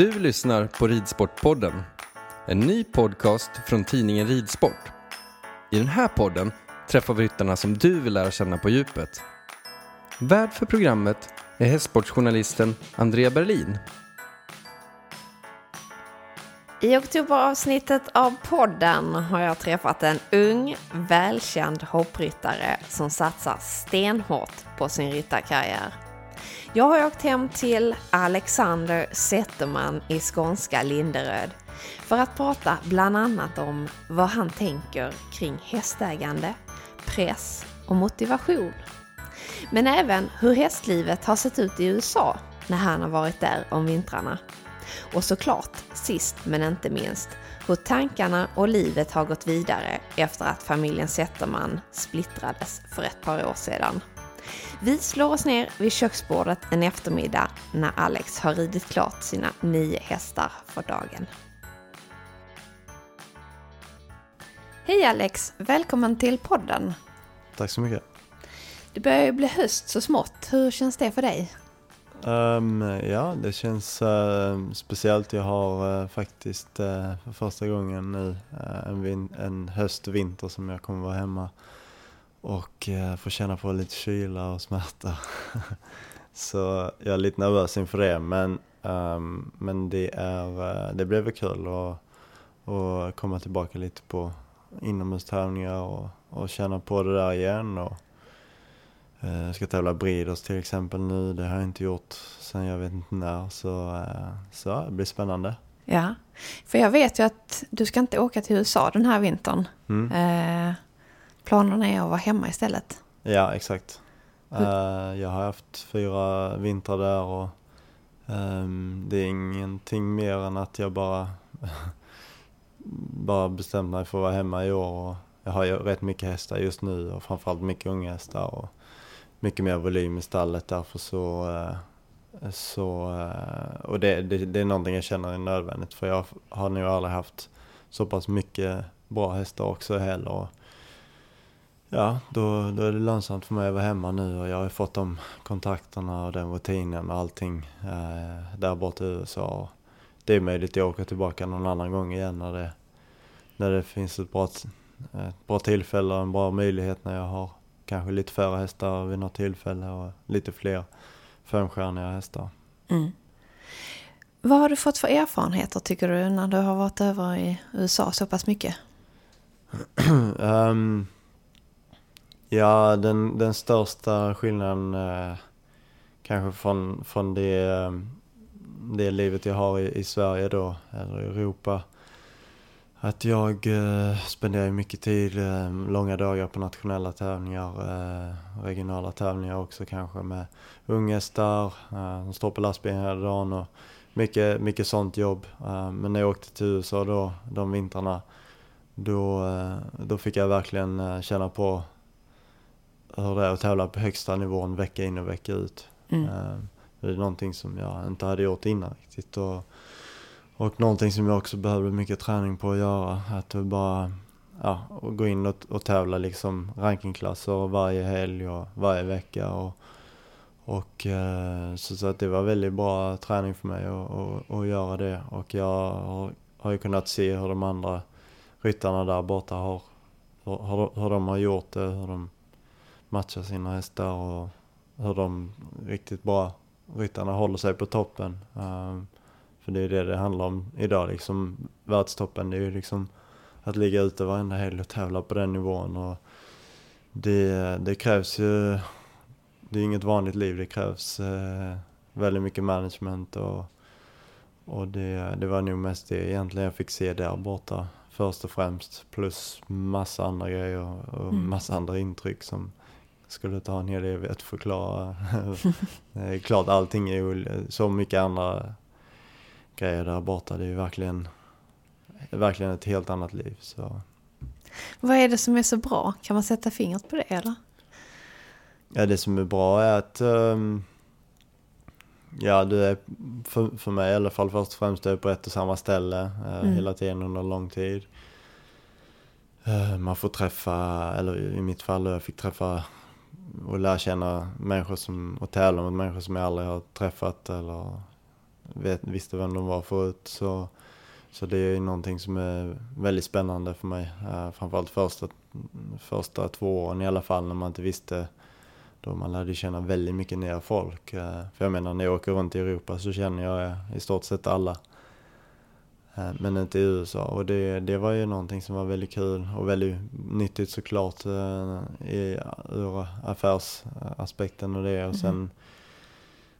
Du lyssnar på Ridsportpodden. En ny podcast från tidningen Ridsport. I den här podden träffar vi ryttarna som du vill lära känna på djupet. Värd för programmet är hästsportsjournalisten Andrea Berlin. I oktoberavsnittet av podden har jag träffat en ung, välkänd hoppryttare som satsar stenhårt på sin ryttarkarriär. Jag har åkt hem till Alexander Zetterman i skånska Linderöd för att prata bland annat om vad han tänker kring hästägande, press och motivation. Men även hur hästlivet har sett ut i USA när han har varit där om vintrarna. Och såklart, sist men inte minst, hur tankarna och livet har gått vidare efter att familjen Zetterman splittrades för ett par år sedan. Vi slår oss ner vid köksbordet en eftermiddag när Alex har ridit klart sina nio hästar för dagen. Hej Alex! Välkommen till podden! Tack så mycket. Det börjar ju bli höst så smått. Hur känns det för dig? Um, ja, det känns uh, speciellt. Jag har uh, faktiskt uh, för första gången nu en, vin- en höst-vinter som jag kommer vara hemma och få känna på lite kyla och smärta. så jag är lite nervös inför det, men, um, men det, är, det blir väl kul att, att komma tillbaka lite på inomhustävlingar och, och känna på det där igen. Och, jag eh, ska tävla Breeders till exempel nu. Det har jag inte gjort sen jag vet inte när. Så, eh, så det blir spännande. Ja, för jag vet ju att du ska inte åka till USA den här vintern. Mm. Eh, planerna är att vara hemma istället. Ja, exakt. Eh, jag har haft fyra vintrar där och um, det är ingenting mer än att jag bara, bara bestämt mig för att vara hemma i år. Och jag har ju rätt mycket hästar just nu och framförallt mycket unga hästar. Och, mycket mer volym i stallet därför så, eh, så eh, och det, det, det är någonting jag känner är nödvändigt för jag har nog aldrig haft så pass mycket bra hästar också heller. Ja, då, då är det lönsamt för mig att vara hemma nu och jag har fått de kontakterna och den rutinen och allting eh, där borta i USA. Det är möjligt att åka tillbaka någon annan gång igen när det, när det finns ett bra, ett bra tillfälle och en bra möjlighet när jag har kanske lite färre hästar vid något tillfälle och lite fler femstjärniga hästar. Mm. Vad har du fått för erfarenheter tycker du när du har varit över i USA så pass mycket? um, ja, den, den största skillnaden eh, kanske från, från det, eh, det livet jag har i, i Sverige då, eller Europa, att jag eh, spenderar mycket tid, eh, långa dagar på nationella tävlingar, eh, regionala tävlingar också kanske med unghästar eh, som står på lastbilen hela dagen och mycket, mycket sånt jobb. Eh, men när jag åkte till USA då, de vintrarna, då, eh, då fick jag verkligen eh, känna på hur det är att tävla på högsta nivån vecka in och vecka ut. Mm. Eh, det är någonting som jag inte hade gjort innan riktigt. Och, och någonting som jag också behövde mycket träning på att göra. Att bara ja, och gå in och, och tävla liksom rankingklasser varje helg och varje vecka. Och, och eh, så, så att det var väldigt bra träning för mig att göra det. Och jag har, har ju kunnat se hur de andra ryttarna där borta har, hur, hur de har gjort det, hur de matchar sina hästar och hur de riktigt bra ryttarna håller sig på toppen. Um, för det är det det handlar om idag liksom. Världstoppen det är ju liksom att ligga ute varenda helg och tävla på den nivån. Och det, det krävs ju, det är inget vanligt liv, det krävs eh, väldigt mycket management och, och det, det var nog mest det egentligen jag fick se där borta först och främst. Plus massa andra grejer och Mm. massa andra intryck som skulle ta en hel evighet att förklara. det är klart allting är ju så mycket andra grejer där borta. Det är ju verkligen, verkligen ett helt annat liv. Så. Vad är det som är så bra? Kan man sätta fingret på det eller? Ja, det som är bra är att ehm, Ja, du är för, för mig i alla fall först och främst är på ett och samma ställe eh, Mm. hela tiden under lång tid. Eh, man får träffa, eller i mitt fall jag fick träffa och lära känna människor som, och tävla mot människor som jag aldrig har träffat eller vet, visste vem de var förut. Så, så det är ju någonting som är väldigt spännande för mig. Eh, framförallt första, första två åren i alla fall när man inte visste då man lärde känna väldigt mycket nya folk. Eh, För jag menar när jag åker runt i Europa så känner jag i stort sett alla. Eh, Men inte i USA och det, det var ju någonting som var väldigt kul och väldigt nyttigt såklart eh, i, ur affärsaspekten och det. Och sen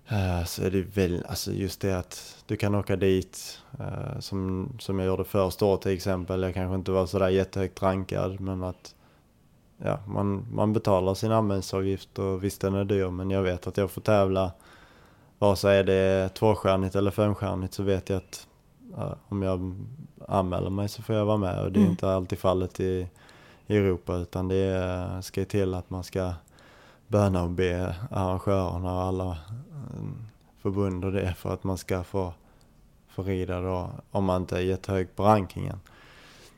eh, så är det väl, alltså just det att du kan åka dit som, som jag gjorde första året till exempel. Jag kanske inte var sådär jättehögt rankad men att ja, man, man betalar sin anmälningsavgift och visst den är dyr men jag vet att jag får tävla vare sig är det tvåstjärnigt eller femstjärnigt så vet jag att om jag anmäler mig så får jag vara med och det är Mm. inte alltid fallet i, i Europa utan det är, ska till att man ska böna och be arrangörerna och alla eh, förbund och det för att man ska få, få rida då om man inte är jättehög på rankingen.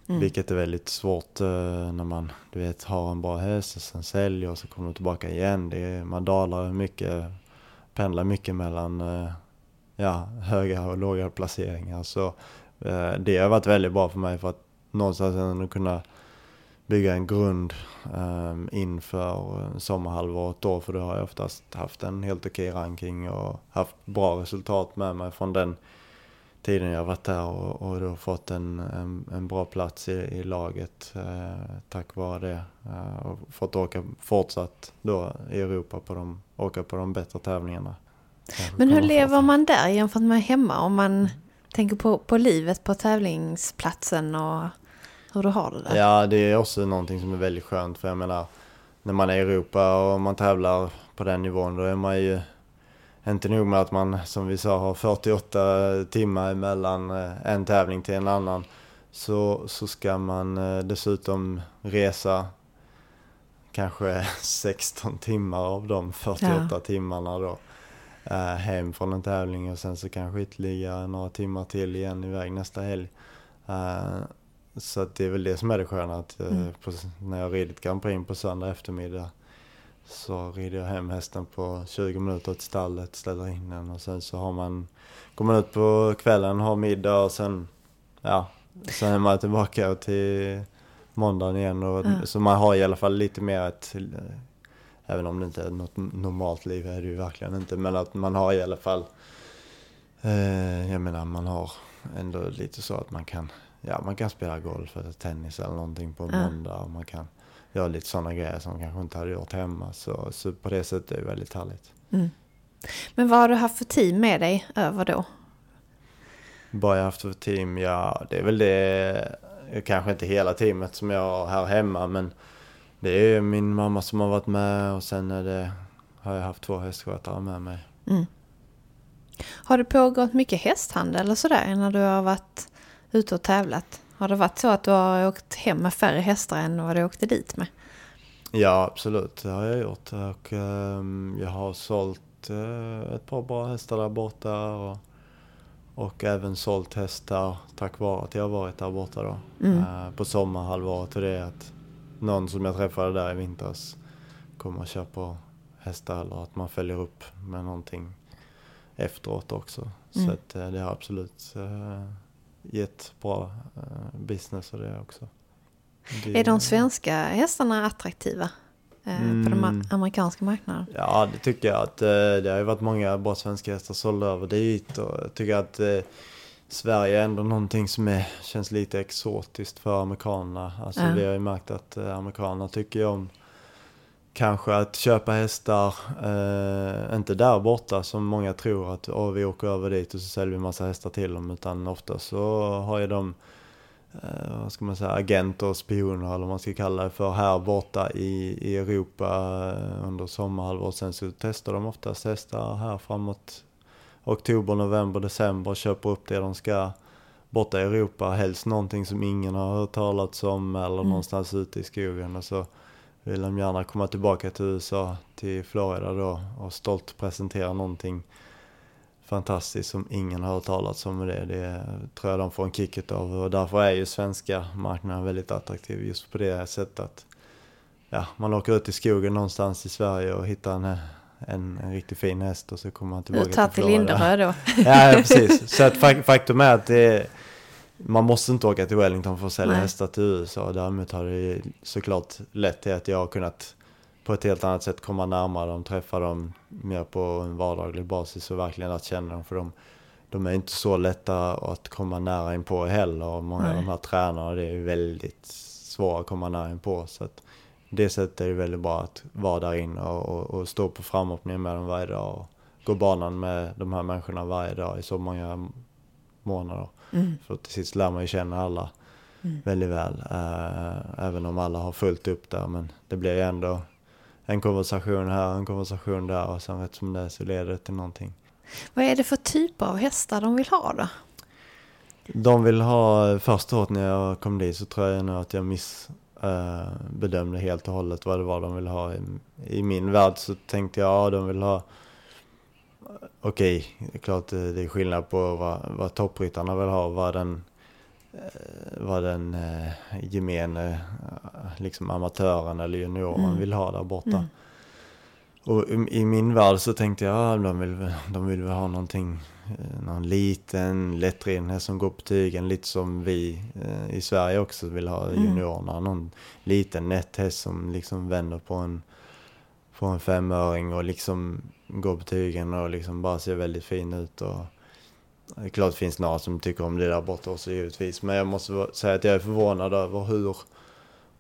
Mm. Vilket är väldigt svårt eh, när man du vet, har en bra häst och sen säljer och så kommer du tillbaka igen. Det är, man dalar mycket, pendlar mycket mellan eh, ja, höga och låga placeringar. Så eh, det har varit väldigt bra för mig för att någonstans ändå kunna bygga en grund ehm, eh, inför sommarhalvåret då. För då har jag oftast haft en helt okej ranking och haft bra resultat med mig från den tiden jag varit där och, och då fått en, en, en bra plats i, i laget eh, tack vare det. Eh, och fått åka fortsatt då i Europa på de, åka på de bättre tävlingarna. Men hur lever man där jämfört med hemma? Om man tänker på, på livet på tävlingsplatsen och hur du har det där? Ja, det är också någonting som är väldigt skönt för jag menar när man är i Europa och man tävlar på den nivån då är man ju inte nog med att man som vi sa har 48 timmar mellan eh, en tävling till en annan så, så ska man eh, dessutom resa kanske 16 timmar av de 48 Ja. timmarna då eh, hem från en tävling och sen så kanske ytterligare några timmar till igen iväg nästa helg. Eh, så det är väl det som är det sköna att eh, Mm. på, när jag ridit Grand Prix på söndag eftermiddag så rider jag hem hästen på 20 minuter till stallet, ställer in den och sen så har man, går man ut på kvällen, har middag och sen, ja, sen är man tillbaka till måndagen igen. Och, Ja. Så man har i alla fall lite mer ett, eh, även om det inte är något normalt liv är det ju verkligen inte, men att man har i alla fall, eh, jag menar man har ändå lite så att man kan, ja man kan spela golf eller tennis eller någonting på Ja. måndag och man kan göra lite sådana grejer som man kanske inte hade gjort hemma. Så, så på det sättet är det väldigt härligt. Mm. Men vad har du haft för team med dig över då? Vad jag haft för team? Ja, det är väl det, kanske inte hela teamet som jag har här hemma, men det är min mamma som har varit med och sen är det, har jag haft två hästskötare med mig. Mm. Har det pågått mycket hästhandel och sådär när du har varit ute och tävlat? Har det varit så att du har åkt hem med färre hästar än vad du åkte dit med? Ja, absolut. Det har jag gjort. Och, ehm, jag har sålt eh, ett par bra hästar där borta. Och, och även sålt hästar tack vare att jag har varit där borta då. Mm. Eh, på sommarhalvåret. Och det att någon som jag träffade där i vintras kommer och köper hästar. Eller att man följer upp med någonting efteråt också. Mm. Så att, eh, det har absolut eh, gett bra eh, business och det också. Det- Är de svenska hästarna attraktiva eh, på den Mm. amerikanska marknaden? Ja, det tycker jag. att Det har ju varit många bra svenska hästar sålda över dit. Och jag tycker att Sverige är ändå någonting som är, känns lite exotiskt för amerikanerna. Alltså Ja. vi har ju märkt att eh, amerikanerna tycker om kanske att köpa hästar, eh, inte där borta som många tror att Åh, vi åker över dit och så säljer vi massa hästar till dem. Utan ofta så har ju de eh, vad ska man säga, agenter och spioner eller vad man ska kalla det för här borta i, i Europa eh, under sommarhalvåret. Sen så testar de oftast hästar här framåt oktober, november, december. Köper upp det de ska borta i Europa. Helst någonting som ingen har hört talats om eller Mm. någonstans ute i skogen. Och så vill de gärna komma tillbaka till USA, till Florida då och stolt presentera någonting fantastiskt som ingen har hört talats om. Och det, det tror jag de får en kick av och därför är ju svenska marknaden väldigt attraktiv just på det sättet att ja, man åker ut i skogen någonstans i Sverige och hittar en, en, en riktigt fin häst och så kommer man tillbaka Ta till Florida. Linderö då. Ja, precis. Så att fak- faktum är att det man måste inte åka till Wellington för att sälja Nej. hästar till USA. Däremot har det såklart lett till att jag har kunnat på ett helt annat sätt komma närmare dem, träffa dem mer på en vardaglig basis och verkligen lärt känna dem. För de, de är inte så lätta att komma nära in på heller. Och många av Nej. de här tränarna det är väldigt svåra att komma nära in på. Så att det sättet är det väldigt bra att vara där inne och, och, och stå på framåkning med dem varje dag. Och gå banan med de här människorna varje dag i så många månader. Mm. För till sist lär man ju känna alla väldigt väl. eh, även om alla har fullt upp där. Men det blir ju ändå en konversation här, en konversation där och sen rätt som det är så leder det till någonting. Vad är det för typer av hästar de vill ha då? De vill ha, första året när jag kom dit så tror jag nog att jag miss eh, bedömde helt och hållet vad det var de ville ha. I, I min värld så tänkte jag, ja de vill ha Okej, det är klart det det är skillnad på vad, vad toppryttarna vill ha, vad den, eh, vad den eh, gemene eh, liksom amatören eller junioren Mm. vill ha där borta. Mm. Och i, min värld så tänkte jag, ja, de vill, de vill ha någonting, eh, någon liten lättriden häst som går på tygen, lite som vi eh, i Sverige också vill ha Mm. juniorerna. Någon liten nätt häst som liksom vänder på en, på en femöring och liksom går på tygen och liksom bara ser väldigt fin ut. Och, det är klart det finns några som tycker om det där borta också givetvis. Men jag måste säga att jag är förvånad över hur,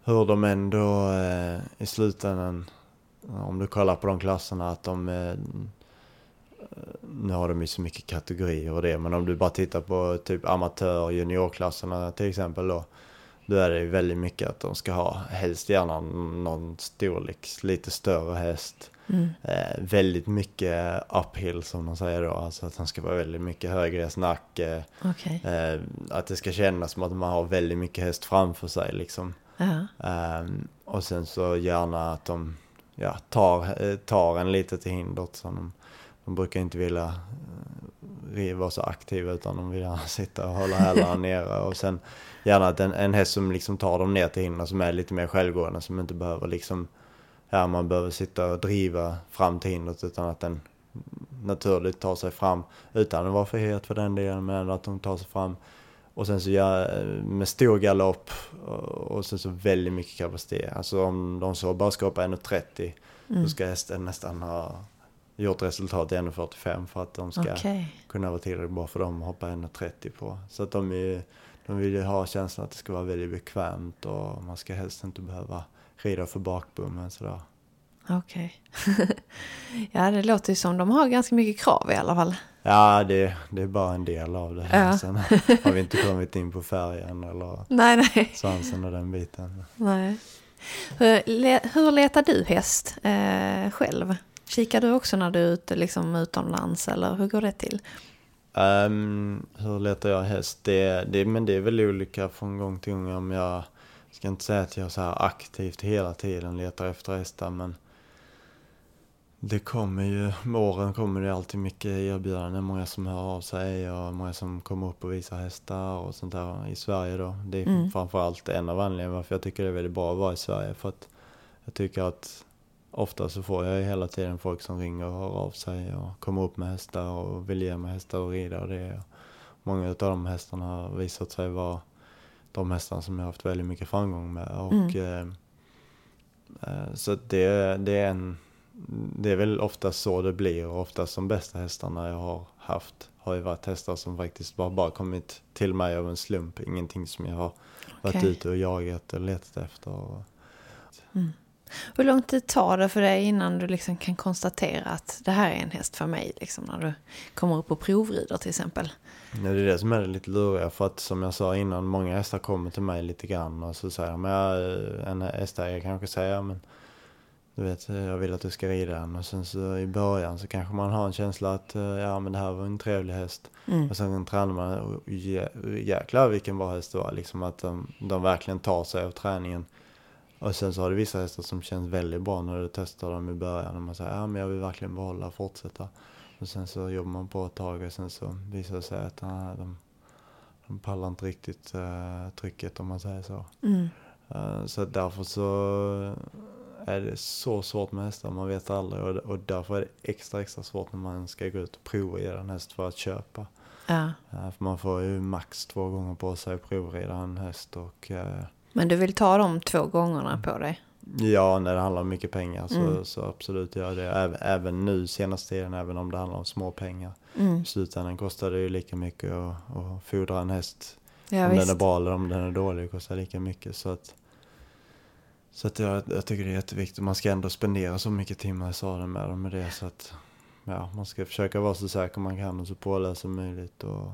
hur de ändå eh, i slutändan, om du kollar på de klasserna, att de... Eh, nu har de ju så mycket kategorier och det, men om du bara tittar på typ amatör och juniorklasserna till exempel då. Då är det ju väldigt mycket att de ska ha helst gärna någon storlek, lite större häst. Mm. Eh, väldigt mycket uphill som de säger då, alltså att den ska vara väldigt mycket högre nacke. Okej. Eh, att det ska kännas som att man har väldigt mycket häst framför sig liksom. Ja. Ehm, och sen så gärna att de ja, tar, eh, tar en lite till hindret. Så de, de brukar inte vilja eh, vara så aktiva utan de vill gärna sitta och hålla hälarna nere. Och sen gärna att en, en häst som liksom tar dem ner till hindret som är lite mer självgående som inte behöver liksom ja, man behöver sitta och driva fram till hindret utan att den naturligt tar sig fram utan att vara för het för den delen men att de tar sig fram och sen så gör, med stor galopp och, sen så väldigt mycket kapacitet. Alltså om de så bara ska hoppa 1,30 Mm. då ska hästen nästan ha gjort resultat i 1,45 för att de ska Okej. kunna vara tillräckligt bra för dem att hoppa 1,30 på. Så att de, är, de vill ju ha känslan att det ska vara väldigt bekvämt och man ska helst inte behöva rida för bakbommen sådär. Okej. ja, det låter ju som de har ganska mycket krav i alla fall. Ja, det, det är bara en del av det. Ja. Sen har vi inte kommit in på färgen eller Nej, nej. svansen och den biten. nej. Hur, le, hur letar du häst eh, själv? Kikar du också när du är ute liksom, utomlands eller hur går det till? Ehm, hur letar jag häst? Det, det, men det är väl olika från gång till gång om jag ska inte säga att jag så här aktivt hela tiden letar efter hästar men det kommer ju, med åren kommer det alltid mycket erbjudanden. Många som hör av sig och många som kommer upp och visar hästar och sånt där i Sverige då. Det är mm. framförallt en av anledningarna varför jag tycker det är väldigt bra att vara i Sverige. För att jag tycker att ofta så får jag hela tiden folk som ringer och hör av sig och kommer upp med hästar och vill ge mig hästar och rida och det. Många av de hästarna har visat sig vara de hästarna som jag har haft väldigt mycket framgång med. Och, mm. eh, eh så det, det är en det är väl oftast så det blir och oftast de bästa hästarna jag har haft har ju varit hästar som faktiskt bara, bara kommit till mig av en slump. Ingenting som jag har varit okay. ute och jagat och letat efter. Mm. Hur lång tid tar det för dig innan du liksom kan konstatera att det här är en häst för mig? Liksom när du kommer upp och provrider till exempel. Ja, det är det som är lite luriga. För att som jag sa innan, många hästar kommer till mig lite grann och så säger de, ja, en hästägare kanske säger, men du vet, jag vill att du ska rida den. Och sen så i början så kanske man har en känsla att eh, ja men det här var en trevlig häst. Mm. Och sen tränar man och jäklar vilken bra häst det var. Liksom att de, de verkligen tar sig av träningen. Och sen så har du vissa hästar som känns väldigt bra när du testar dem i början. Och man säger ja men jag vill verkligen behålla och fortsätta. Och sen så jobbar man på ett tag och sen så visar det sig att nej, de, de pallar inte riktigt uh, trycket om man säger så. Mm. Uh, så därför så är det så svårt med hästar, man vet aldrig. Och, och därför är det extra, extra svårt när man ska gå ut och prova i en häst för att köpa. Ja. Uh, för man får ju max två gånger på sig att provrida en häst och men du vill ta de två gångerna på dig? Ja, när det handlar om mycket pengar så, mm. så absolut gör det. Även, även nu senaste tiden, även om det handlar om små pengar. Mm. I slutändan kostar det ju lika mycket att, att fodra en häst. Ja, om visst. den är bra eller om den är dålig, kostar lika mycket. Så att, så att jag, jag tycker det är jätteviktigt. Man ska ändå spendera så mycket timmar i sadeln med dem med det. Så att ja, man ska försöka vara så säker man kan och så påläst som möjligt. Och,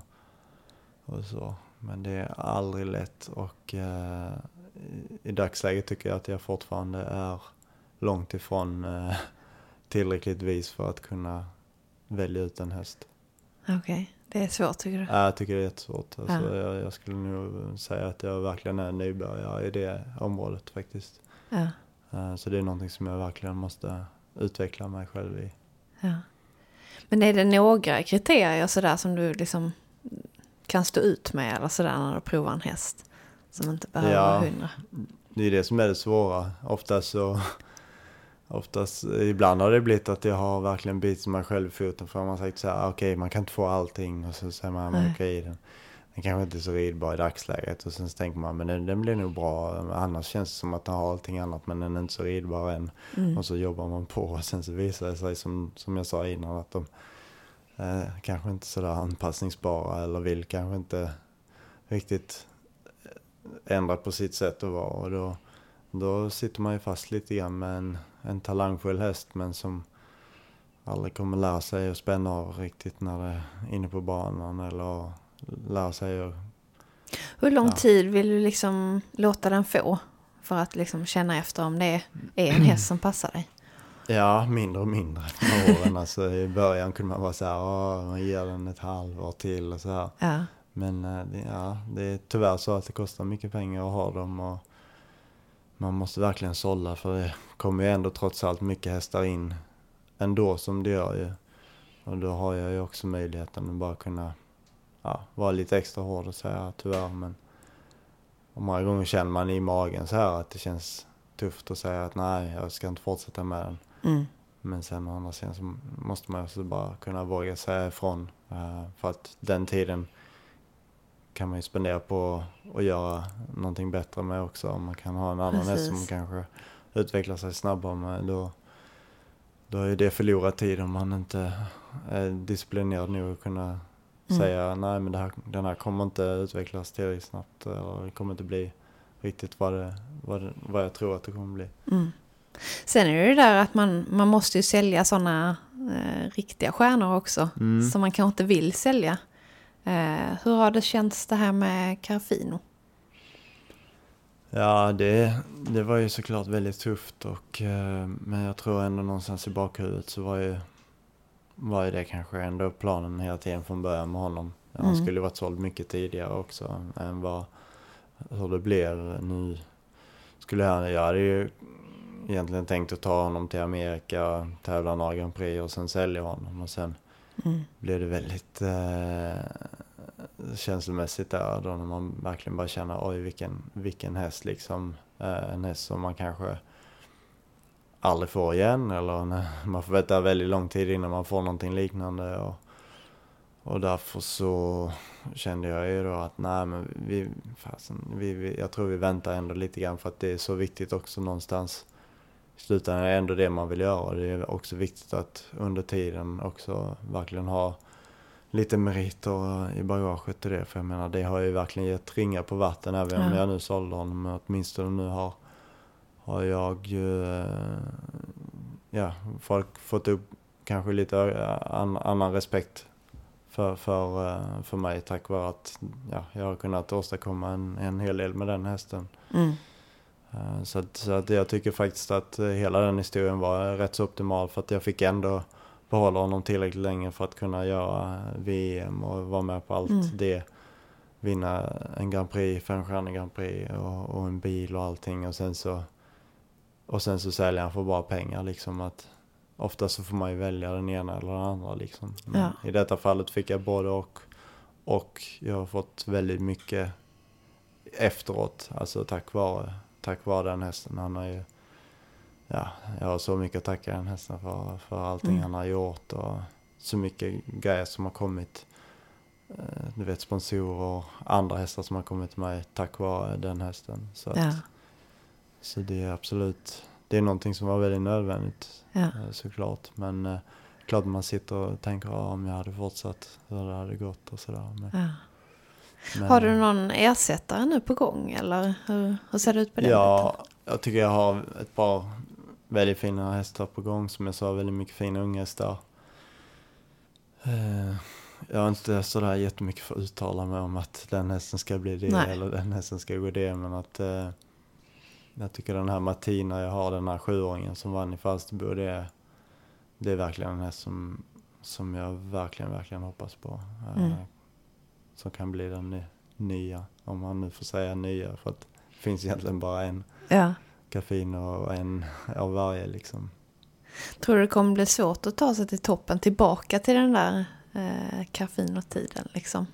och så. Men det är aldrig lätt och eh, i dagsläget tycker jag att jag fortfarande är långt ifrån eh, tillräckligt vis för att kunna välja ut en häst. Okej, okay. det är svårt tycker du? Ja, jag tycker det är jättesvårt. Alltså, ja. jag, jag, skulle nog säga att jag verkligen är nybörjare i det området faktiskt. Ja. Eh, så det är någonting som jag verkligen måste utveckla mig själv i. Ja. Men är det några kriterier sådär som du liksom kan stå ut med eller sådär när du provar en häst som inte behöver ja, hundra. Det är det som är det svåra. Oftast så Oftast, ibland har det blivit att jag har verkligen bitit mig själv i foten för man har sagt så här, okej okay, man kan inte få allting och så säger man, okej okay, den, den kanske inte är så ridbar i dagsläget och sen så tänker man, men den, den blir nog bra, annars känns det som att den har allting annat men den är inte så ridbar än. Mm. Och så jobbar man på och sen så visar det sig som, som jag sa innan att de eh, kanske inte sådär anpassningsbara eller vill kanske inte riktigt ändra på sitt sätt att vara. Och då, då sitter man ju fast lite grann med en, en talangfull häst men som aldrig kommer lära sig att spänna av riktigt när det är inne på banan eller lära sig att... Hur lång ja. tid vill du liksom låta den få för att liksom känna efter om det är en häst som passar dig? Ja, mindre och mindre med åren. Alltså, I början kunde man vara så här, man ger den ett halvår till och så här. Ja. Men eh, ja, det är tyvärr så att det kostar mycket pengar att ha dem. Och man måste verkligen sålla för det kommer ju ändå trots allt mycket hästar in ändå som det gör ju. Och då har jag ju också möjligheten att bara kunna ja, vara lite extra hård och säga tyvärr men och många gånger känner man i magen så här att det känns tufft att säga att nej, jag ska inte fortsätta med den. Mm. Men sen å andra sidan så måste man också bara kunna våga säga ifrån. Uh, för att den tiden kan man ju spendera på att göra någonting bättre med också. Om man kan ha en annan häst som kanske utvecklar sig snabbare med. Då, då är det förlorad tid om man inte är disciplinerad nog att kunna mm. säga nej men här, den här kommer inte utvecklas tillräckligt snabbt. Eller det kommer inte bli riktigt vad, det, vad, det, vad jag tror att det kommer bli. Mm. Sen är det ju där att man, man måste ju sälja sådana eh, riktiga stjärnor också. Mm. Som man kanske inte vill sälja. Eh, hur har det känts det här med Carfino? Ja, det, det var ju såklart väldigt tufft och eh, men jag tror ändå någonstans i bakhuvudet så var ju, var ju det kanske ändå planen hela tiden från början med honom. Han mm. skulle varit såld mycket tidigare också än vad hur det blev nu. skulle jag, jag hade ju egentligen tänkt att ta honom till Amerika, tävla några Grand Prix och sen sälja honom. Och sen Mm. blev det väldigt eh, känslomässigt där då när man verkligen bara känner oj vilken, vilken häst liksom. Eh, en häst som man kanske aldrig får igen eller när man får vänta väldigt lång tid innan man får någonting liknande. Och, och därför så kände jag ju då att nej men vi, fasen, vi, vi, jag tror vi väntar ändå lite grann för att det är så viktigt också någonstans. I slutändan är det ändå det man vill göra och det är också viktigt att under tiden också verkligen ha lite meriter i bagaget till det. För jag menar det har ju verkligen gett ringar på vatten även om Ja. jag nu sålde honom. Men åtminstone nu har, har jag ju, eh, ja, folk fått upp kanske lite an, annan respekt för, för, eh, för mig tack vare att ja, jag har kunnat åstadkomma en, en hel del med den hästen. Mm. Eh, Så, att, så att jag tycker faktiskt att eh, hela den historien var rätt så optimal för att jag fick ändå behålla honom tillräckligt länge för att kunna göra VM och vara med på allt Mm. det. Vinna en Grand Prix, femstjärnig Grand Prix och, och en bil och allting och sen så och sen så säljer han för bara pengar liksom att ofta så får man ju välja den ena eller den andra liksom. Ja. I detta fallet fick jag både och och jag har fått väldigt mycket efteråt, alltså tack vare, tack vare den hästen. Han har ju, ja, jag har så mycket att tacka den hästen för, för allting Mm. han har gjort och så mycket grejer som har kommit. Eh, Du vet sponsorer och andra hästar som har kommit till mig tack vare den hästen. Så, att, Ja. Så det är absolut, det är någonting som var väldigt nödvändigt Ja. eh, såklart. Men eh, klart man sitter och tänker ah, om jag hade fortsatt hur det hade gått och sådär. Men, Ja. men, Har du någon ersättare nu på gång eller hur, hur ser det ut på det? Ja, jag tycker jag har ett par väldigt fina hästar på gång. Som jag sa, väldigt mycket fina unghästar. Eh, Jag har inte sådär jättemycket för att uttala mig om att den hästen ska bli det Nej. eller den hästen ska gå det. Men att eh, jag tycker den här Martina jag har, den här sjuåringen som vann i Falsterbo, det är, det är verkligen en häst som, som jag verkligen, verkligen hoppas på. Eh, Mm. Som kan bli den ny, nya, om man nu får säga nya. För att det finns egentligen bara en Ja. Caffeine och en av varje liksom. Tror du det kommer bli svårt att ta sig till toppen, tillbaka till den där eh, kaffeinotiden liksom?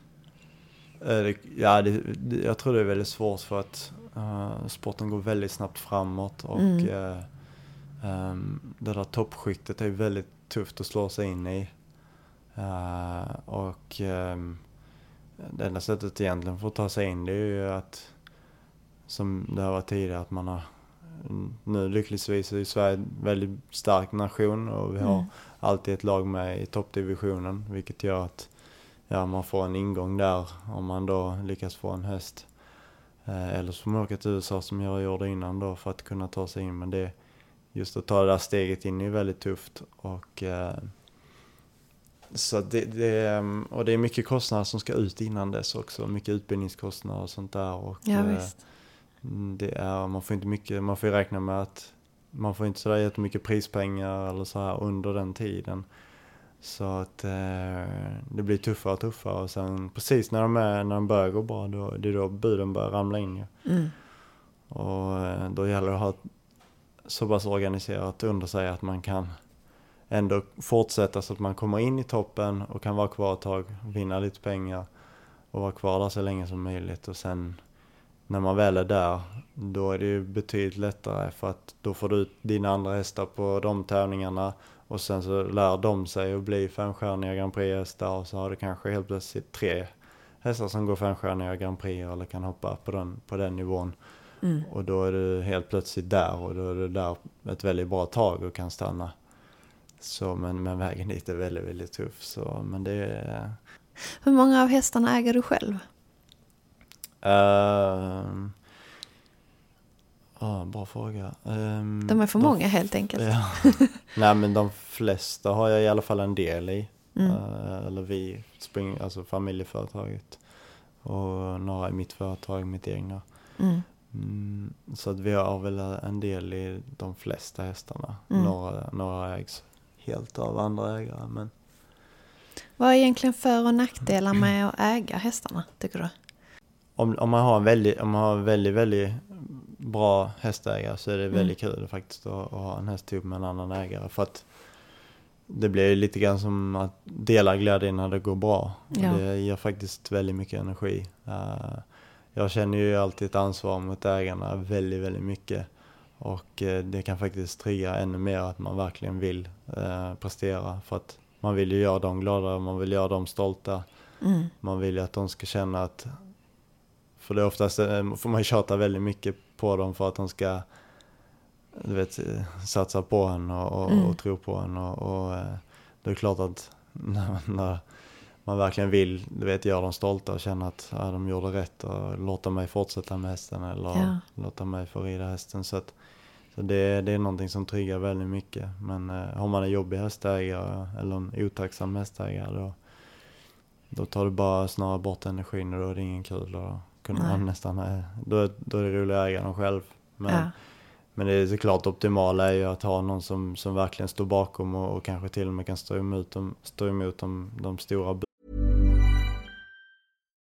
Eh, Ja, det, jag tror det är väldigt svårt för att eh, sporten går väldigt snabbt framåt och Mm. eh, ehm, det där toppskiktet är väldigt tufft att slå sig in i. Eh, och ehm, det enda sättet egentligen för att ta sig in det är ju att, som det har varit tidigare, att man har nu lyckligtvis är Sverige en väldigt stark nation och vi har Mm. alltid ett lag med i toppdivisionen vilket gör att ja, man får en ingång där om man då lyckas få en häst. Eh, eller så får man åka till USA som jag gjorde innan då för att kunna ta sig in. Men det, just att ta det där steget in är väldigt tufft. Och, eh, så det, det, ehm, och det är mycket kostnader som ska ut innan dess också. Mycket utbildningskostnader och sånt där. Och, Ja, eh. Mm, Det är, man får inte mycket, man får räkna med att man får inte sådär jättemycket prispengar eller så här under den tiden. Så att eh, det blir tuffare och tuffare och sen precis när de, är, när de börjar gå bra då, det är då buden börjar ramla in ju. Mm. Och eh, då gäller det att ha så pass organiserat under sig att man kan ändå fortsätta så att man kommer in i toppen och kan vara kvar ett tag, vinna lite pengar och vara kvar där så länge som möjligt och sen när man väl är där då är det ju betydligt lättare för att då får du ut dina andra hästar på de tävlingarna och sen så lär de sig att bli femstjärniga Grand Prix-hästar och så har du kanske helt plötsligt tre hästar som går femstjärniga Grand Prix eller kan hoppa på den, på den nivån. Mm. Och då är du helt plötsligt där och då är du där ett väldigt bra tag och kan stanna. Så, men, men vägen dit är väldigt, väldigt tuff. Så, men det är... Hur många av hästarna äger du själv? ehm, ja, bra fråga. Ehm, De är för många helt enkelt. Ja. Nej men de flesta har jag i alla fall en del i. Mm. Eh, eller vi, spring, alltså familjeföretaget. Och några i mitt företag, mitt egna. Mm. Mm, så att vi har väl en del i de flesta hästarna. Mm. Några, några ägs helt av andra ägare. Men Vad är egentligen för och nackdelar med att äga hästarna, tycker du? om, om man har en väldigt, om man har en väldigt, väldigt bra hästägare så är det Mm. väldigt kul faktiskt att, att ha en häst ihop med en annan ägare. För att det blir lite grann som att dela glädjen när det går bra. Ja. Det ger faktiskt väldigt mycket energi. Eh, jag känner ju alltid ett ansvar mot ägarna väldigt, väldigt mycket. Och eh, det kan faktiskt trigga ännu mer att man verkligen vill eh, prestera. För att man vill ju göra dem glada, man vill göra dem stolta. Mm. Man vill ju att de ska känna att, för det är oftast får man tjata väldigt mycket på dem för att de ska du vet, satsa på en och, och, Mm. och tro på en. Och, och eh, det är klart att när, när man verkligen vill du vet, göra dem stolta och känna att ja, de gjorde rätt och låta mig fortsätta med hästen eller Ja. låta mig få rida hästen. Så, att, så det, det är någonting som triggar väldigt mycket. Men eh, har man en jobbig hästägare eller en otacksam hästägare då, då tar du bara snarare bort energin och då är det ingen kul. Och kunde Nej. man nästan, eh, då, är- då är det roligt att äga dem själv. Men, Ja. men det är såklart optimala är ju att ha någon som, som verkligen står bakom och, och kanske till och med kan stå emot, dem, stå emot de, de stora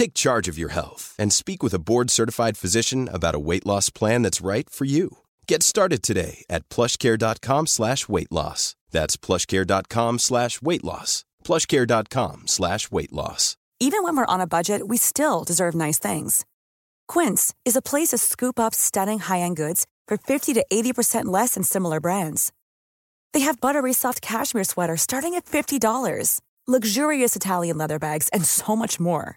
Take charge of your health and speak with a board-certified physician about a weight loss plan that's right for you. Get started today at plushcare.com slash weight loss. That's plushcare.com slash weight loss. plushcare.com slash weight loss. Even when we're on a budget, we still deserve nice things. Quince is a place to scoop up stunning high-end goods for 50 to 80% less than similar brands. They have buttery soft cashmere sweaters starting at $50, luxurious Italian leather bags, and so much more.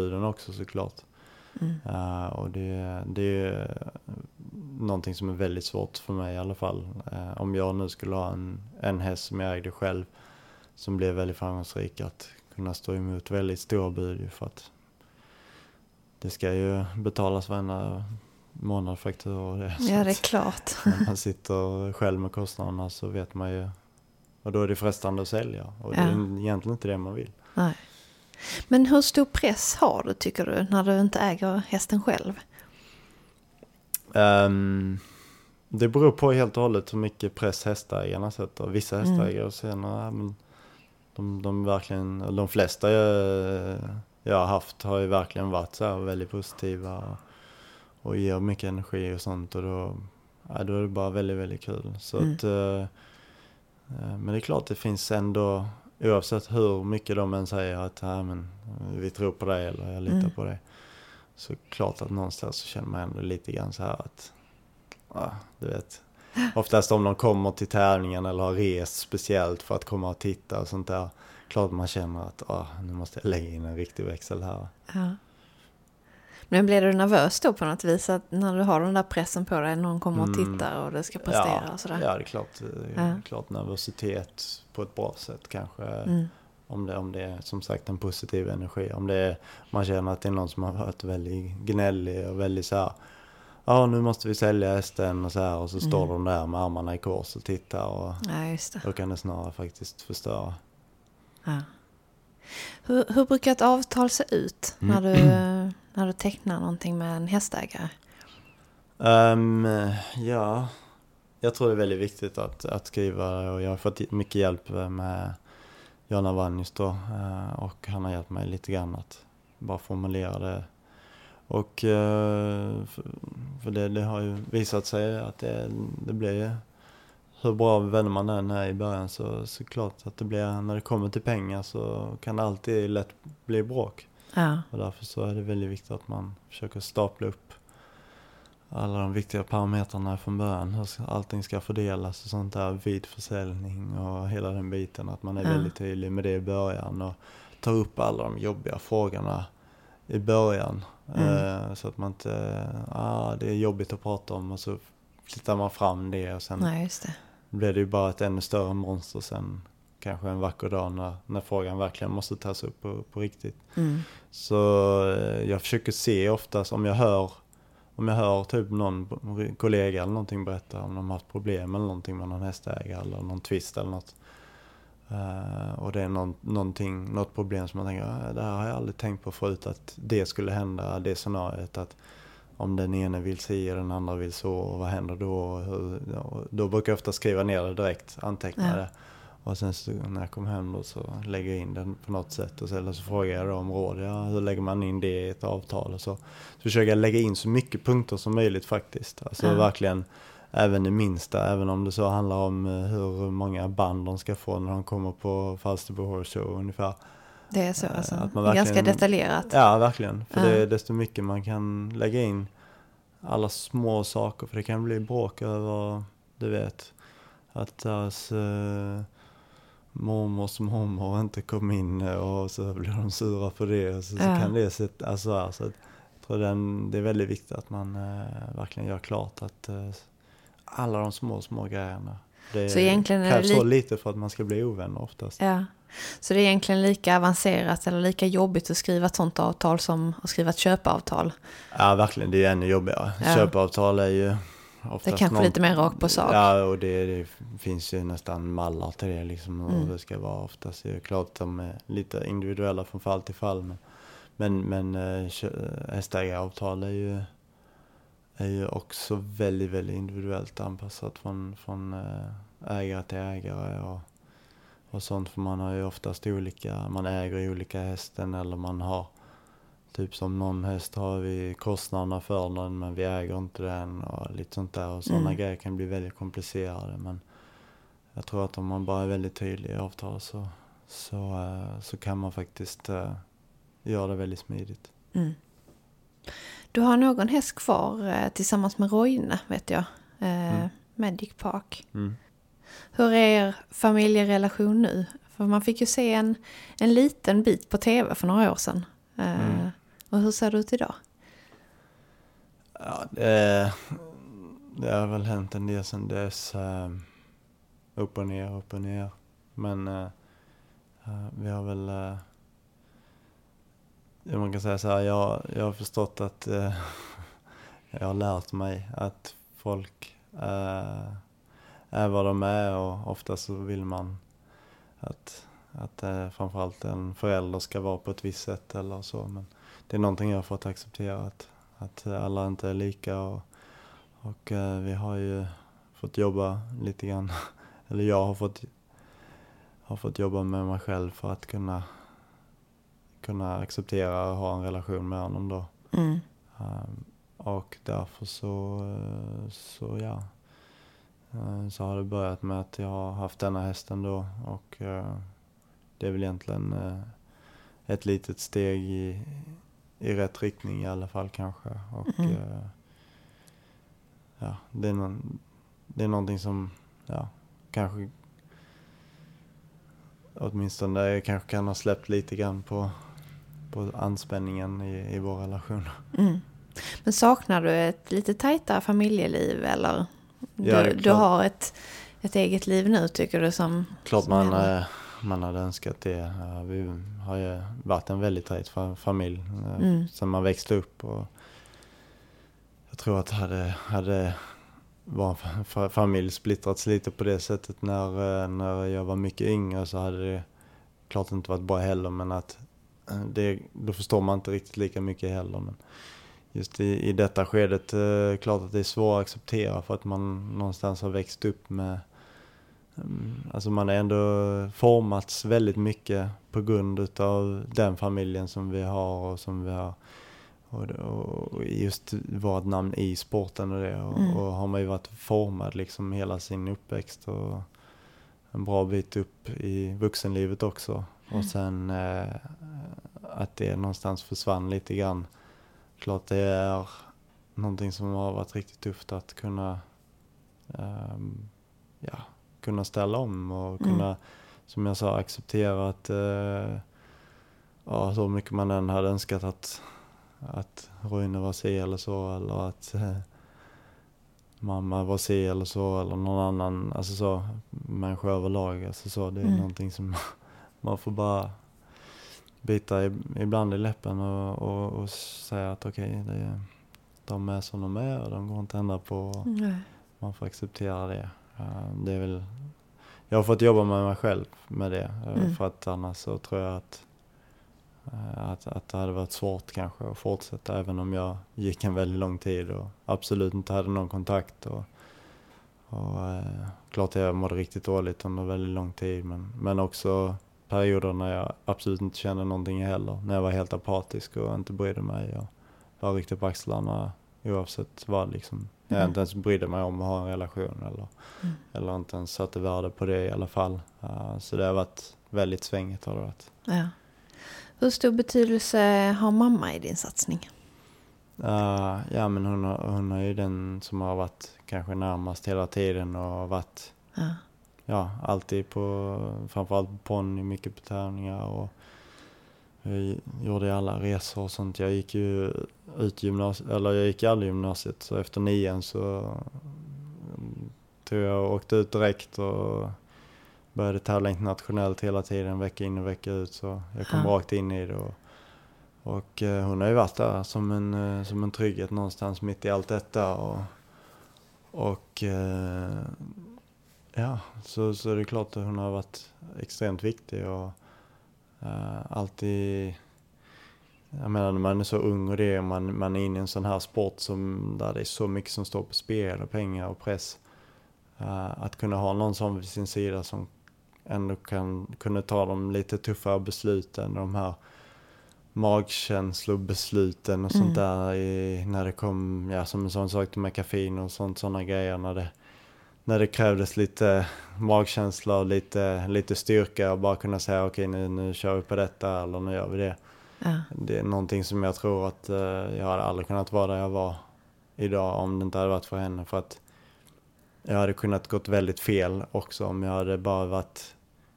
Den också såklart. Eh, och det, det är någonting som är väldigt svårt för mig i alla fall. Eh, om jag nu skulle ha en, en häst som jag ägde själv som blev väldigt framgångsrik att kunna stå emot väldigt stora bud för att det ska ju betalas varenda månad fakturor och det. Ja, det är klart. När man sitter själv med kostnaderna så vet man ju och då är det frestande att sälja och det Ja. är egentligen inte det man vill. Nej. Men hur stor press har du tycker du när du inte äger hästen själv? Ehm, det beror på helt och hållet hur mycket press hästägarna sätter. Vissa Mm. hästägare och sen, ja, men de, de verkligen, de flesta jag, jag har haft har ju verkligen varit så här väldigt positiva och, och ger mycket energi och sånt och då, ja, då är det bara väldigt, väldigt kul. Så Mm. att, eh, eh, men det är klart det finns ändå, oavsett hur mycket de än säger att ja, men, vi tror på dig eller jag litar Mm. på dig. Så klart att någonstans så känner man ändå lite grann så här att, ja, du vet. Oftast om de kommer till tävlingen eller har rest speciellt för att komma och titta och sånt där. Klart man känner att ah, nu måste jag lägga in en riktig växel här. Ja. Men blir du nervös då på något vis? Att när du har den där pressen på dig, någon kommer och Mm. tittar och det ska prestera ja, och sådär? Ja, det är klart. Det är Ja. klart nervositet på ett bra sätt kanske. Mm. Om, det, om det är som sagt en positiv energi. Om det är, man känner att det är någon som har varit väldigt gnällig och väldigt så här. Ja, nu måste vi sälja hästen och så här. Och så står Mm. de där med armarna i kors och tittar. Och Ja, då kan det snarare faktiskt förstöra. Ja. Hur, hur brukar ett avtal se ut när du, när du tecknar någonting med en hästägare? Ehm, ja, jag tror det är väldigt viktigt att, att skriva och jag har fått mycket hjälp med Jonna Vannis då eh, och han har hjälpt mig lite grann att bara formulera det. Och eh, för, för det, det har ju visat sig att det, det blir hur bra vänner man än är i början så, så klart att det blir, när det kommer till pengar så kan det alltid lätt bli bråk. Ja. Och därför så är det väldigt viktigt att man försöker stapla upp alla de viktiga parametrarna från början. Hur allting ska fördelas och sånt där vid försäljning och hela den biten. Att man är Ja. väldigt tydlig med det i början och tar upp alla de jobbiga frågorna i början. Mm. Eh, så att man inte, ah, det är jobbigt att prata om och så flyttar man fram det och sen Nej, det. blir det ju bara ett ännu större monster sen. Kanske en vacker dag när, när frågan verkligen måste tas upp på, på riktigt. Mm. Så eh, jag försöker se oftast om jag hör om jag hör typ någon kollega eller någonting berätta om de har haft problem eller någonting med någon hästägare eller någon twist eller något. Eh, och det är någon, någonting, något problem som man tänker, "Ah, det här har jag aldrig tänkt på förut att det skulle hända, det scenariot att om den ene vill si och den andra vill så, och vad händer då? Hur, då brukar jag ofta skriva ner det direkt, anteckna Ja. det. Och sen så, när jag kommer hem då så lägger jag in den på något sätt och så, eller så frågar jag om råd. Ja, hur lägger man in det i ett avtal och så. Så försöker jag lägga in så mycket punkter som möjligt faktiskt. Alltså Ja. verkligen även det minsta, även om det så handlar om eh, hur många band de ska få när de kommer på Falsterbo Horse Show ungefär. Det är så Eh, alltså. att man Ganska detaljerat. Ja, verkligen. För Ja. det är desto mycket man kan lägga in alla små saker. För det kan bli bråk över, du vet, att deras eh, mormors mormor inte kom in och så blir de sura på det. Och så, så kan det sätta, alltså, alltså, jag tror den, det är väldigt viktigt att man eh, verkligen gör klart att eh, alla de små, små grejerna. Det Så egentligen är krävs så li- lite för att man ska bli ovänner oftast. Ja. Så det är egentligen lika avancerat eller lika jobbigt att skriva ett sånt avtal som att skriva ett köpeavtal. Ja, verkligen. Det är ännu jobbigare. Ja. Köpeavtal är ju Det är kanske någon- lite mer rakt på sak. Ja, och det, det finns ju nästan mallar till det liksom. Och Mm. det ska vara oftast. Är klart de är lite individuella från fall till fall. Men, men, men eh, kö- hästägaravtal är ju, är ju också väldigt, väldigt individuellt anpassat från, från eh, ägare till ägare. Och, och sånt. För man har ju oftast olika, man äger olika hästen eller man har Typ som någon häst har vi kostnaderna för den men vi äger inte den och lite sånt där. Och sådana Mm. grejer kan bli väldigt komplicerade. Men jag tror att om man bara är väldigt tydlig i avtal så, så, eh, så kan man faktiskt uh, göra det väldigt smidigt. Mm. Du har någon häst kvar eh, tillsammans med Roine, vet jag. Eh, Mm. Magic Park. Mm. Hur är er familjerelation nu? För man fick ju se en, en liten bit på tv för några år sedan. Eh, Mm. Och hur ser det ut idag? Ja, det, det har väl hänt en del sedan dess. Eh, upp och ner, upp och ner. Men eh, eh, vi har väl... man kan säga så här, jag, jag har förstått att... jag har lärt mig att folk är vad de är och ofta så vill man att, att eh, framförallt en förälder ska vara på ett visst sätt eller så. Men det är någonting jag har fått acceptera att, att alla inte är lika och, och eh, vi har ju fått jobba lite grann, eller jag har fått, har fått jobba med mig själv för att kunna, kunna acceptera och ha en relation med honom då. Mm. Um, och därför så, eh, så ja, Eh, så har det börjat med att jag har haft denna hästen då och eh, det är väl egentligen eh, ett litet steg i, i rätt riktning i alla fall kanske. Och, Mm. ja, det, är någon, det är någonting som ja, kanske åtminstone jag kanske kan ha släppt lite grann på, på anspänningen i, i vår relation. Mm. Men saknar du ett lite tajtare familjeliv eller? Du, Ja, du har ett, ett eget liv nu tycker du som... Klart som man, eh, man hade önskat det. Vi har ju varit en väldigt tajt fa- familj eh, Mm. sen man växte upp. Och jag tror att hade, hade vår fa- fa- familj splittrats lite på det sättet när, eh, när jag var mycket yngre så hade det klart inte varit bra heller. Men att eh, det, då förstår man inte riktigt lika mycket heller. Men just i, i detta skedet, eh, klart att det är svårt att acceptera för att man någonstans har växt upp med Alltså man har ändå formats väldigt mycket på grund utav den familjen som vi har och som vi har. Och, just vårt namn i sporten och det. Och, Mm. och har man ju varit formad liksom hela sin uppväxt och en bra bit upp i vuxenlivet också. Mm. Och sen eh, att det någonstans försvann lite grann. Klart det är någonting som har varit riktigt tufft att kunna ehm, ja, kunna ställa om och Mm. kunna, som jag sa, acceptera att eh, ja, så mycket man än hade önskat att, att Roine var si eller så eller att eh, mamma var si eller så eller någon annan, alltså så, människa överlag. Alltså så, det är Mm. någonting som man får bara bita i, ibland i läppen och, och, och säga att okej, det de är som de är och de går inte att ändra på. Nej. Man får acceptera det. Eh, det är väl, jag har fått jobba med mig själv med det. eh, Mm. För att annars så tror jag att, eh, att, att det hade varit svårt kanske att fortsätta även om jag gick en väldigt lång tid och absolut inte hade någon kontakt. Och, och, eh, klart jag mådde riktigt dåligt under väldigt lång tid men, men också perioder när jag absolut inte kände någonting heller. När jag var helt apatisk och inte brydde mig. Och bara ryckte på axlarna oavsett vad liksom. Jag Mm. inte ens brydde mig om att ha en relation eller, Mm. eller inte ens satte värde på det i alla fall. Eh, så det har varit väldigt svängigt har det varit. Ja. Hur stor betydelse har mamma i din satsning? Eh, ja men hon, hon är ju den som har varit kanske närmast hela tiden och varit Ja. ja, alltid på, framförallt på ponny, mycket på tävlingar och jag gjorde alla resor och sånt. Jag gick ju ut gymnasiet, eller jag gick aldrig gymnasiet så efter nian så mm, tog jag och åkte ut direkt och började tävla internationellt hela tiden, vecka in och vecka ut. Så jag kom Ja. rakt in i det. Och, och eh, hon har ju varit där som en, eh, som en trygghet någonstans mitt i allt detta. Och, och eh, ja, så, så det är klart att hon har varit extremt viktig och eh, alltid jag menar när man är så ung och det, man, man är inne i en sån här sport som, där det är så mycket som står på spel och pengar och press. eh, att kunna ha någon som vid sin sida som ändå kan kunna ta de lite tuffare besluten, de här magkänslobesluten och sånt Mm. där i, när det kom, ja som en sån sak till McAfee och sånt, sådana grejer när det, när det krävdes lite magkänsla och lite, lite styrka och bara kunna säga okej nu, nu kör vi på detta eller nu gör vi det. Ja. Det är någonting som jag tror att eh, jag hade aldrig kunnat vara där jag var idag om det inte hade varit för henne. För att jag hade kunnat gått väldigt fel också om jag hade bara varit,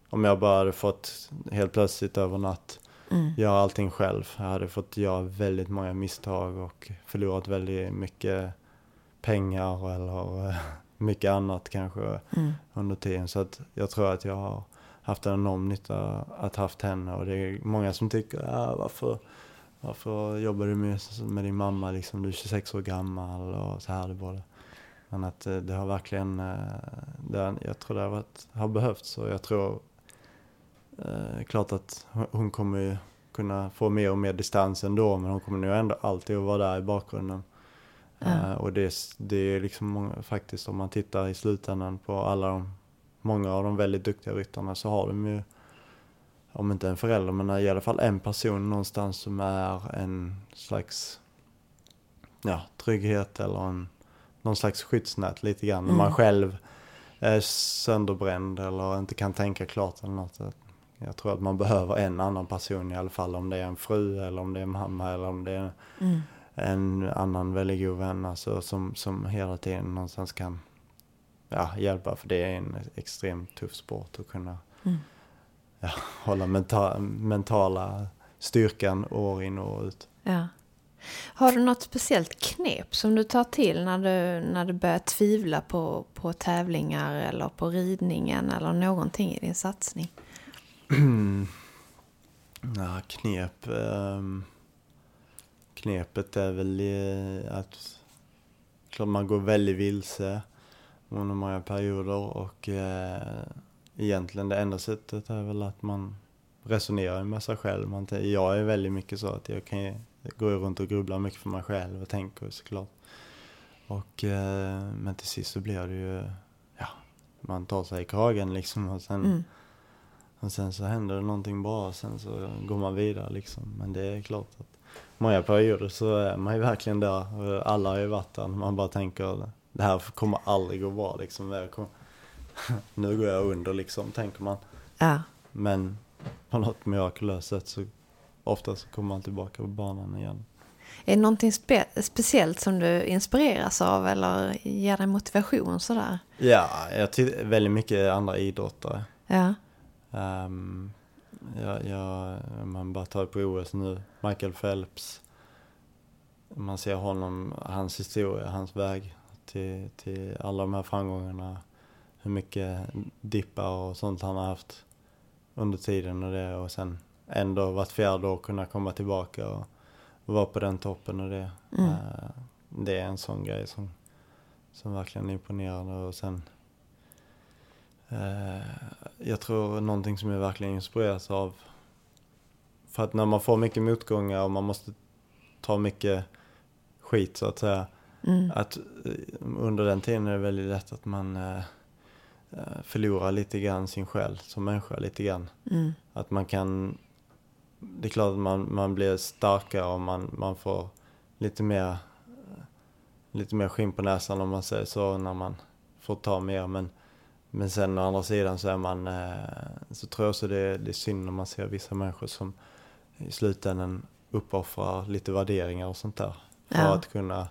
om jag bara hade fått helt plötsligt över natt Mm. göra allting själv. Jag hade fått göra väldigt många misstag och förlorat väldigt mycket pengar eller eh, mycket annat kanske Mm. under tiden. Så att jag tror att jag har haft en enorm nytta att haft henne och det är många som tycker, ah, varför, varför jobbar du med, med din mamma liksom, du är 26 år gammal och så här. Det både. Men att eh, det har verkligen, eh, det jag tror det har, varit, har behövts och jag tror eh, klart att hon- hon kommer ju kunna få mer och mer distans ändå men hon kommer nog ändå alltid att vara där i bakgrunden. Eh, och det, är- det är liksom många, faktiskt om man tittar i slutändan på alla de, många av de väldigt duktiga ryttarna så har de ju, om inte en förälder, men i alla fall en person någonstans som är en slags ja, trygghet eller en, någon slags skyddsnät lite grann. När man Mm. själv är sönderbränd eller inte kan tänka klart eller något. Jag tror att man behöver en annan person i alla fall. Om det är en fru eller om det är en mamma eller om det är Mm. En annan väldigt god vän. Alltså, som, som hela tiden någonstans kan ja, hjälpa. För det är en extremt tuff sport att kunna Mm. ja, hålla menta mentala styrkan år in och år ut. Ja. Har du något speciellt knep som du tar till när du, när du börjar tvivla på, på tävlingar eller på ridningen eller någonting i din satsning? ja, knep. ehm, knepet är väl eh, att klart man går väldigt vilse under många perioder och eh, egentligen det enda sättet är väl att man resonerar med sig själv. Man, jag är väldigt mycket så att jag kan går runt och grubblar mycket för mig själv och tänker såklart. Och, eh, men till sist så blir det ju, ja, man tar sig i kragen liksom och sen Mm. och sen så händer det någonting bra och sen så går man vidare liksom. Men det är klart att många perioder så är man ju verkligen där. Alla har ju varit där. Man bara tänker det här kommer aldrig gå bra liksom. Nu går jag under liksom, tänker man. Ja. Men på något mirakulöst sätt så ofta så kommer man tillbaka på banan igen. Är det någonting spe- speciellt som du inspireras av eller ger dig motivation sådär? Ja, jag tittar väldigt mycket andra idrottare. Ja. Um, jag, jag, man bara tar på OS nu, Michael Phelps. Man ser honom, hans historia, hans väg till, till alla de här framgångarna. Hur mycket dippar och sånt han har haft under tiden och det och sen ändå vart fjärde år kunna komma tillbaka och, och vara på den toppen och det. Mm. Eh, det är en sån grej som, som verkligen imponerar och sen jag tror någonting som jag verkligen inspireras av. För att när man får mycket motgångar och man måste ta mycket skit så att säga. Mm. Att eh, under den tiden är det väldigt lätt att man eh, eh, förlorar lite grann sin själ som människa lite grann. Mm. Att man kan, det är klart att man, man blir starkare och man, man får lite mer, lite mer skinn på näsan om man säger så när man får ta mer. Men, men sen å andra sidan så är man, eh, så tror jag också det, det är synd när man ser vissa människor som i slutändan uppoffrar lite värderingar och sånt där. För Ja. att kunna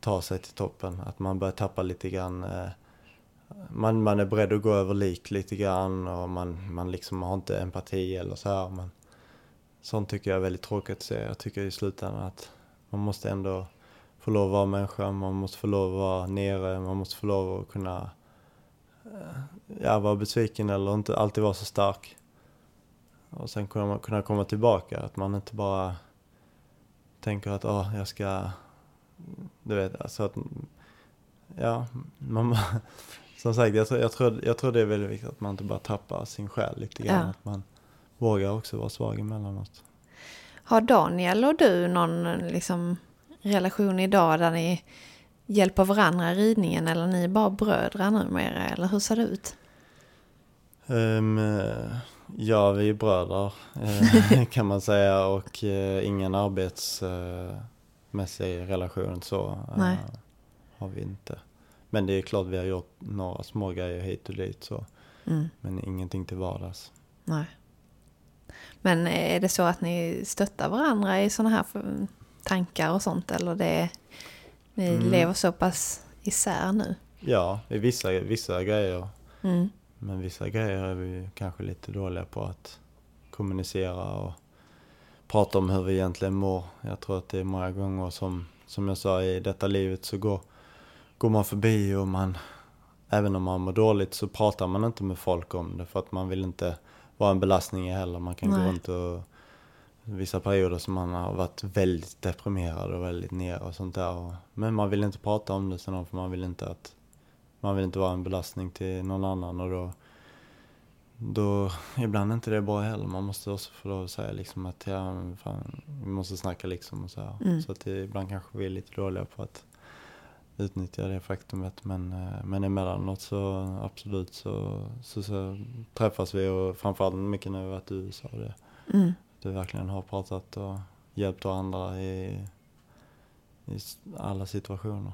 ta sig till toppen. Att man börjar tappa lite grann eh, man, man är beredd att gå över lik lite grann och man, man liksom har inte empati eller så här. Men sånt tycker jag är väldigt tråkigt att se. Jag tycker i slutändan att man måste ändå få lov att vara människa, man måste få lov att vara nere, man måste få lov att kunna ja, vara besviken eller inte alltid vara så stark. Och sen kunna, kunna komma tillbaka, att man inte bara tänker att ah, jag ska, du vet, alltså att, ja, man, som sagt, jag tror, jag, tror, jag tror det är väldigt viktigt att man inte bara tappar sin själ lite grann. Ja. Att man vågar också vara svag emellanåt. Har Daniel och du någon liksom, relation idag där ni hjälper varandra i ridningen eller ni är bara bröder numera eller hur ser det ut? Um, ja, vi är bröder eh, kan man säga och eh, ingen arbetsmässig relation så Nej. har vi inte. Men det är klart vi har gjort några små grejer hit och dit så. Mm. Men ingenting till vardags. Nej. Men är det så att ni stöttar varandra i sådana här tankar och sånt eller det ni Mm. lever så pass isär nu? Ja, i vissa, vissa grejer. Mm. Men vissa grejer är vi kanske lite dåliga på att kommunicera och prata om hur vi egentligen mår. Jag tror att det är många gånger som, som jag sa, i detta livet så går, går man förbi och man, även om man mår dåligt så pratar man inte med folk om det för att man vill inte vara en belastning heller. Man kan gå Nej. runt och vissa perioder som man har varit väldigt deprimerad och väldigt nere och sånt där. Och, men man vill inte prata om det sen för man vill inte att man vill inte vara en belastning till någon annan och då, då ibland är inte det bra heller. Man måste också få lov att säga liksom att ja, fan, vi måste snacka liksom och så här. Mm. Så att det, ibland kanske vi är lite dåliga på att utnyttja det faktumet. Men, eh, men emellanåt så absolut så, så, så träffas vi och framförallt mycket när vi varit i USA. Det, Mm. Vi verkligen har pratat och hjälpt varandra i, i alla situationer.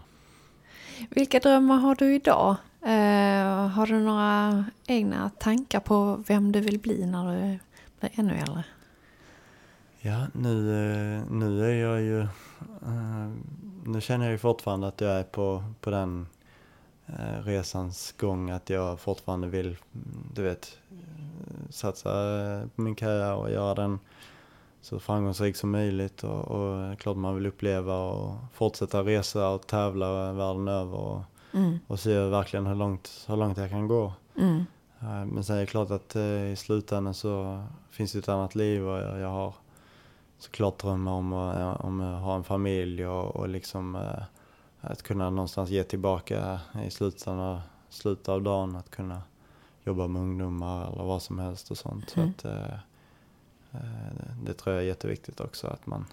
Vilka drömmar har du idag? Eh, har du några egna tankar på vem du vill bli när du blir ännu äldre? Ja, nu, eh, nu är jag ju... eh, Nu känner jag ju fortfarande att jag är på, på den resans gång att jag fortfarande vill, mm, du vet, eh, satsa eh, på min karriär och göra den så framgångsrik som möjligt och, och klart man vill uppleva och fortsätta resa och tävla världen över och, Mm. och se verkligen hur långt, hur långt jag kan gå. Mm. Eh, Men sen är det klart att eh, i slutändan så finns det ett annat liv och jag, jag har såklart drömmar om om att ha en familj och, och liksom eh, att kunna någonstans ge tillbaka i slutändan, slutet av dagen, att kunna jobba med ungdomar eller vad som helst och sånt. Så Mm. att, eh, eh, det, tror jag är jätteviktigt också att man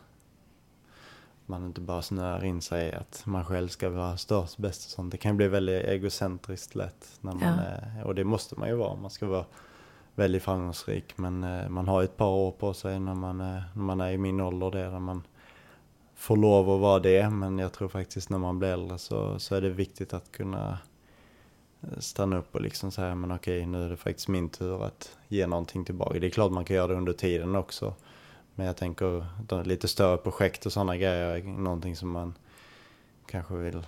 man inte bara snöar in sig i att man själv ska vara störst, bäst och sånt. Det kan bli väldigt egocentriskt lätt. När man Ja. och det måste man ju vara. Man ska vara väldigt framgångsrik. Men eh, man har ett par år på sig när man, är, när man är i min ålder där, där man får lov att vara det. Men jag tror faktiskt när man blir äldre så, så är det viktigt att kunna eh, stanna upp och liksom säga men okej nu är det faktiskt min tur att ge någonting tillbaka. Det är klart man kan göra det under tiden också. Men jag tänker de lite större projekt och sådana grejer är någonting som man kanske vill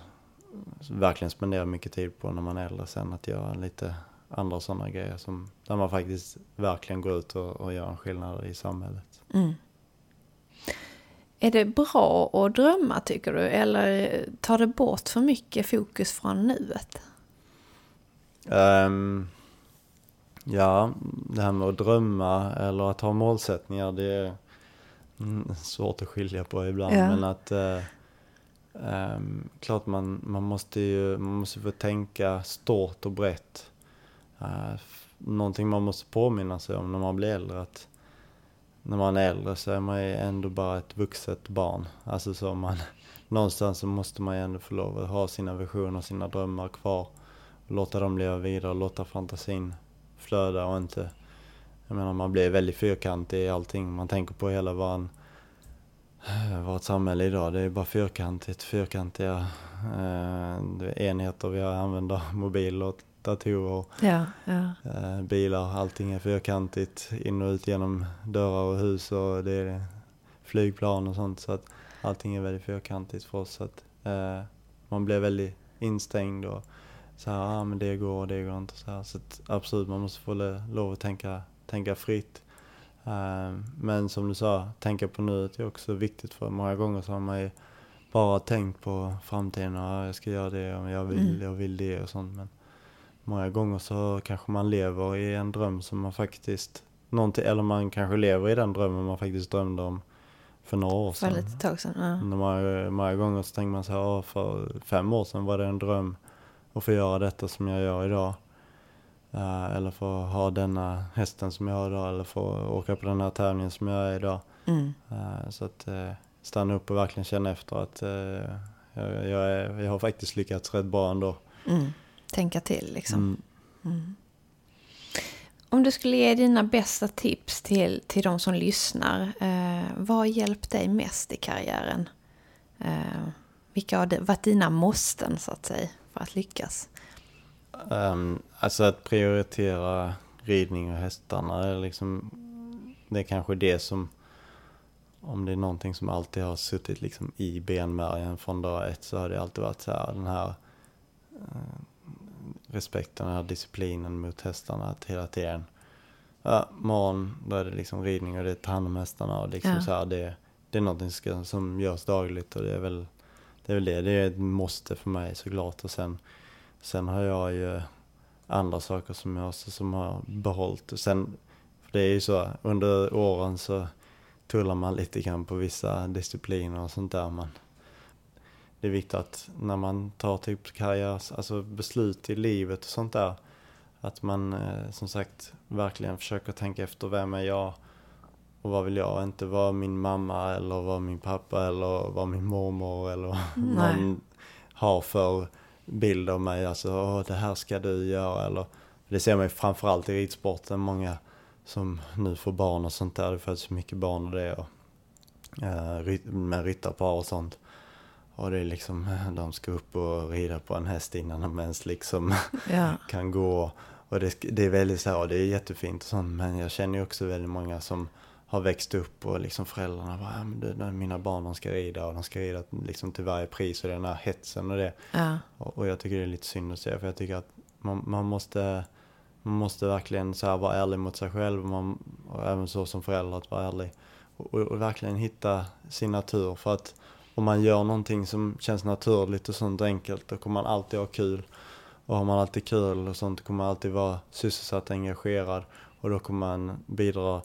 verkligen spendera mycket tid på när man är äldre sen. Att göra lite andra sådana grejer som, där man faktiskt verkligen går ut och, och gör en skillnad i samhället. Mm. Är det bra att drömma tycker du? Eller tar det bort för mycket fokus från nuet? Ehm, ja, det här med att drömma eller att ha målsättningar det är mm, svårt att skilja på ibland. Ja. Men att ehm, klart man, man måste ju man måste få tänka stort och brett. Uh, någonting man måste påminna sig om när man blir äldre. Att när man är äldre så är man ju ändå bara ett vuxet barn. Alltså så man, någonstans så måste man ju ändå få lov att ha sina visioner, sina drömmar kvar. Och låta dem leva vidare och låta fantasin flöda och inte... Jag menar man blir väldigt fyrkantig i allting. Man tänker på hela varan, vårt samhälle idag. Det är bara fyrkantigt, fyrkantiga eh, enheter vi använder, mobiler datorer. Ja, ja. Eh, bilar, allting är fyrkantigt in och ut genom dörrar och hus och det är flygplan och sånt. Så att allting är väldigt fyrkantigt för oss. Så att, eh, man blir väldigt instängd och så här, ah, men det går och det går inte. Så, här. så att, absolut, man måste få lov att tänka, tänka fritt. Eh, men som du sa, tänka på nuet är också viktigt för många gånger så har man ju bara tänkt på framtiden. Ah, jag ska göra det och jag vill, Mm. jag vill det och sånt. Men många gånger så kanske man lever i en dröm som man faktiskt, någonting, eller man kanske lever i den drömmen man faktiskt drömde om för några år För sedan. lite tag sedan. Ja. Många, många gånger så tänker man så här, "Ah, för fem år sedan var det en dröm att få göra detta som jag gör idag. Eh, eller få ha denna hästen som jag har idag, eller få åka på den här tävlingen som jag är idag. Mm. Eh, så att eh, stanna upp och verkligen känna efter att jag, jag, är, jag har faktiskt lyckats rätt bra ändå. Mm. Tänka till liksom. Mm. Mm. Om du skulle ge dina bästa tips till, till de som lyssnar. Eh, vad har hjälpt dig mest i karriären? Eh, vilka har varit dina måsten så att säga för att lyckas? Um, alltså att prioritera ridning och hästarna är liksom, det är kanske det som, om det är någonting som alltid har suttit liksom i benmärgen från dag ett så har det alltid varit så här, den här eh, respekten, den här disciplinen mot hästarna, att hela tiden, ja, morgon, då är det liksom ridning och det är ta hand om hästarna och liksom Ja. så här, det, det är någonting som, som görs dagligt och det är väl det, är väl det, det är ett måste för mig såklart och sen Sen har jag ju andra saker som jag också som har behållit. Och Sen, för det är ju så, under åren så tullar man lite grann på vissa discipliner och sånt där. Men det är viktigt att när man tar typ karriärs, alltså beslut i livet och sånt där. Att man eh, som sagt verkligen försöker tänka efter vem är jag och vad vill jag? Inte vara min mamma eller vara min pappa eller vara min mormor eller Nej. någon har för bild av mig. Alltså, Åh, det här ska du göra. Eller, det ser man ju framförallt i ridsporten. Många som nu får barn och sånt där. Det föds mycket barn och det. Och, eh, med ryttarpar och sånt. Och det är liksom, de ska upp och rida på en häst innan de ens liksom Ja. kan gå. Och det, det är väldigt så här, det är jättefint och sånt. Men jag känner ju också väldigt många som har växt upp och liksom föräldrarna bara, ja, men du, mina barn de ska rida och de ska rida liksom till varje pris och den här hetsen och det. Ja. Och, och jag tycker det är lite synd att se för jag tycker att man, man måste man måste verkligen så vara ärlig mot sig själv och, man, och även så som förälder att vara ärlig. Och, och, och verkligen hitta sin natur för att om man gör någonting som känns naturligt och sånt enkelt då kommer man alltid ha kul. Och har man alltid kul och sånt då kommer man alltid vara sysselsatt och engagerad och då kommer man bidra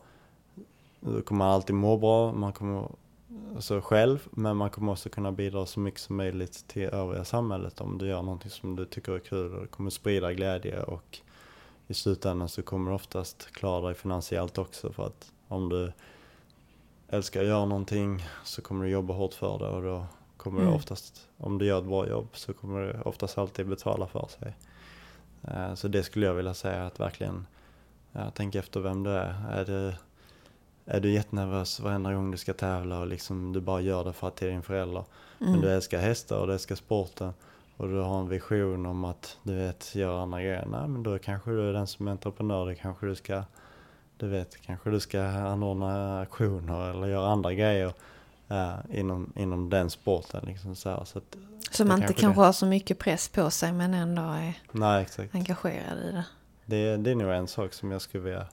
då kommer man alltid må bra, man kommer alltså själv, men man kommer också kunna bidra så mycket som möjligt till övriga samhället om du gör någonting som du tycker är kul och det kommer sprida glädje och i slutändan så kommer du oftast klara dig finansiellt också för att om du älskar att göra någonting så kommer du jobba hårt för det och då kommer du Mm. oftast, om du gör ett bra jobb så kommer du oftast alltid betala för sig. Eh, Så det skulle jag vilja säga att verkligen ja, tänk efter vem du är. Är du, är du jättenervös varenda gång du ska tävla och liksom du bara gör det för att det är din förälder. Men Mm. du älskar hästar och du älskar sporten och du har en vision om att du vet göra andra grejer. Nej men då kanske du är den som är entreprenör. Det kanske du ska, du vet, kanske du ska anordna aktioner eller göra andra grejer eh, inom, inom den sporten. Liksom så här. så att, Som det inte kanske det. har så mycket press på sig men ändå är Nej exakt. engagerad i det. Det, det är nog en sak som jag skulle vilja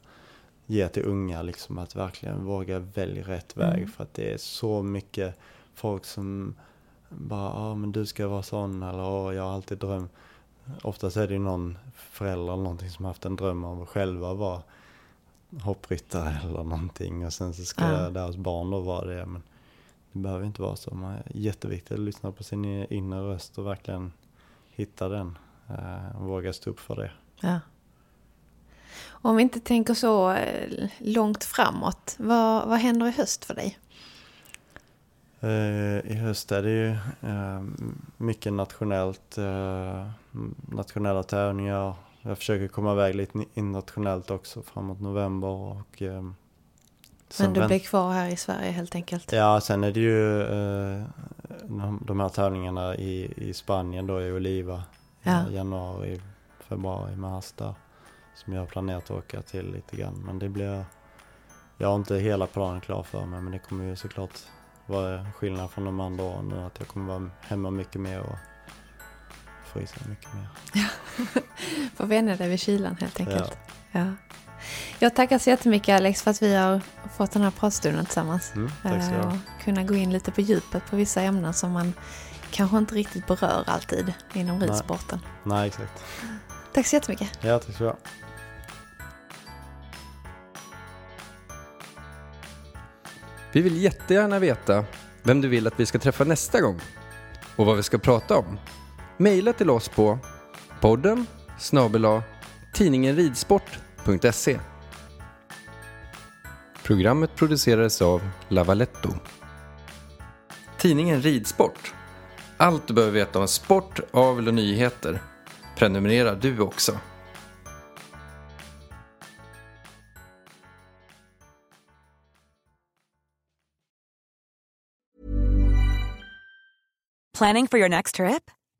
ge till unga, liksom att verkligen våga välja rätt väg. Mm. För att det är så mycket folk som bara, ja men du ska vara sån eller "Åh, jag har alltid drömt. Oftast är det ju någon förälder eller någonting som har haft en dröm om att själva vara hoppryttare eller någonting och sen så ska Ja. deras barn då vara det. Men det behöver inte vara så. Man är jätteviktigt att lyssna på sin inre röst och verkligen hitta den. eh, Och våga stå upp för det. Ja. Om vi inte tänker så eh, långt framåt, vad, vad händer i höst för dig? Eh, I höst är det ju mycket nationellt, nationella tävlingar. Jag försöker komma iväg lite internationellt också framåt november. Och, eh, Men du blir kvar här i Sverige helt enkelt? Ja, sen är det ju eh, de, de här tävlingarna i, i Spanien då i Oliva. Ja. I januari, februari, mars där. Som jag har planerat att åka till lite grann. Men det blir... Jag har inte hela planen klar för mig men det kommer ju såklart vara skillnad från de andra åren nu. Att jag kommer vara hemma mycket mer och frysa mycket mer. Får vänja dig vid kylan helt enkelt. Ja. Ja. Jag tackar så jättemycket Alex för att vi har fått den här pratstunden tillsammans. Mm, tack ska du Eh, och kunna gå in lite på djupet på vissa ämnen som man kanske inte riktigt berör alltid inom Nej. ridsporten. Nej, exakt. Tack så jättemycket. Ja, tack du ha. Vi vill jättegärna veta vem du vill att vi ska träffa nästa gång och vad vi ska prata om. Mejla till oss på podden snabel tidningenridsport.se Programmet producerades av Lavaletto. Tidningen Ridsport. Allt du behöver veta om sport, avel och nyheter. Prenumerera du också. Planning for your next trip?